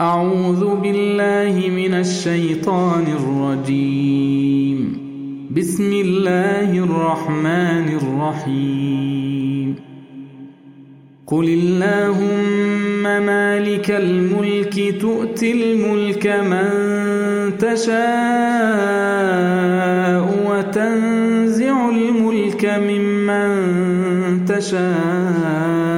أعوذ بالله من الشيطان الرجيم. بسم الله الرحمن الرحيم. قل اللهم مالك الملك تؤتي الملك من تشاء وتنزع الملك ممن تشاء.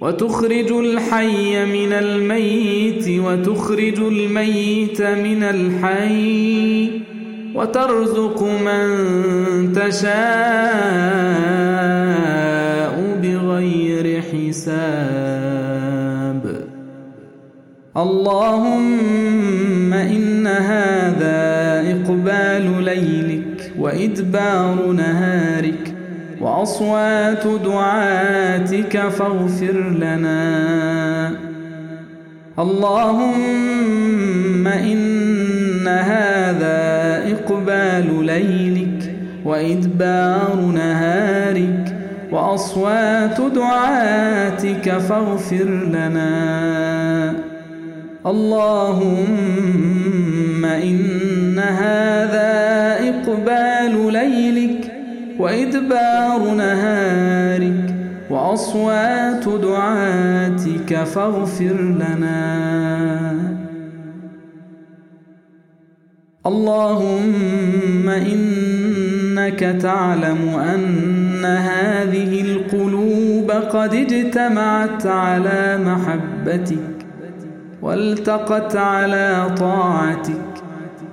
وتخرج الحي من الميت وتخرج الميت من الحي وترزق من تشاء بغير حساب. اللهم إن هذا إقبال ليلك وإدبار نهارك وأصوات دعاتك فاغفر لنا. اللهم إن هذا إقبال ليلك وإدبار نهارك وأصوات دعاتك فاغفر لنا. اللهم إن هذا إقبال ليلك وإدبار نهارك وأصوات دعاتك فاغفر لنا. اللهم إنك تعلم أن هذه القلوب قد اجتمعت على محبتك والتقت على طاعتك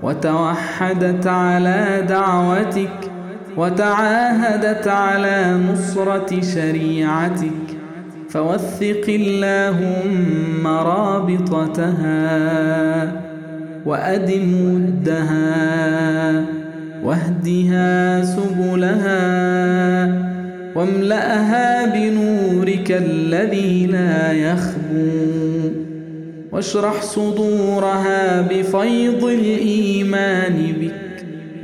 وتوحدت على دعوتك وتعاهدت على نصرة شريعتك. فوثق اللهم رابطتها وأدم ودها واهدها سبلها واملأها بنورك الذي لا يخبو. واشرح صدورها بفيض الإيمان بك.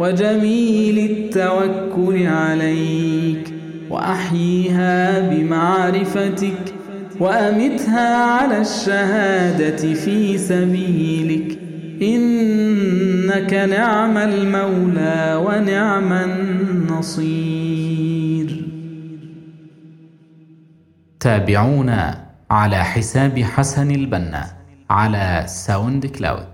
وجميل التوكل عليك وأحييها بمعرفتك وأمتها على الشهادة في سبيلك. إنك نعم المولى ونعم النصير. تابعونا على حساب حسن البنا على ساوند كلاود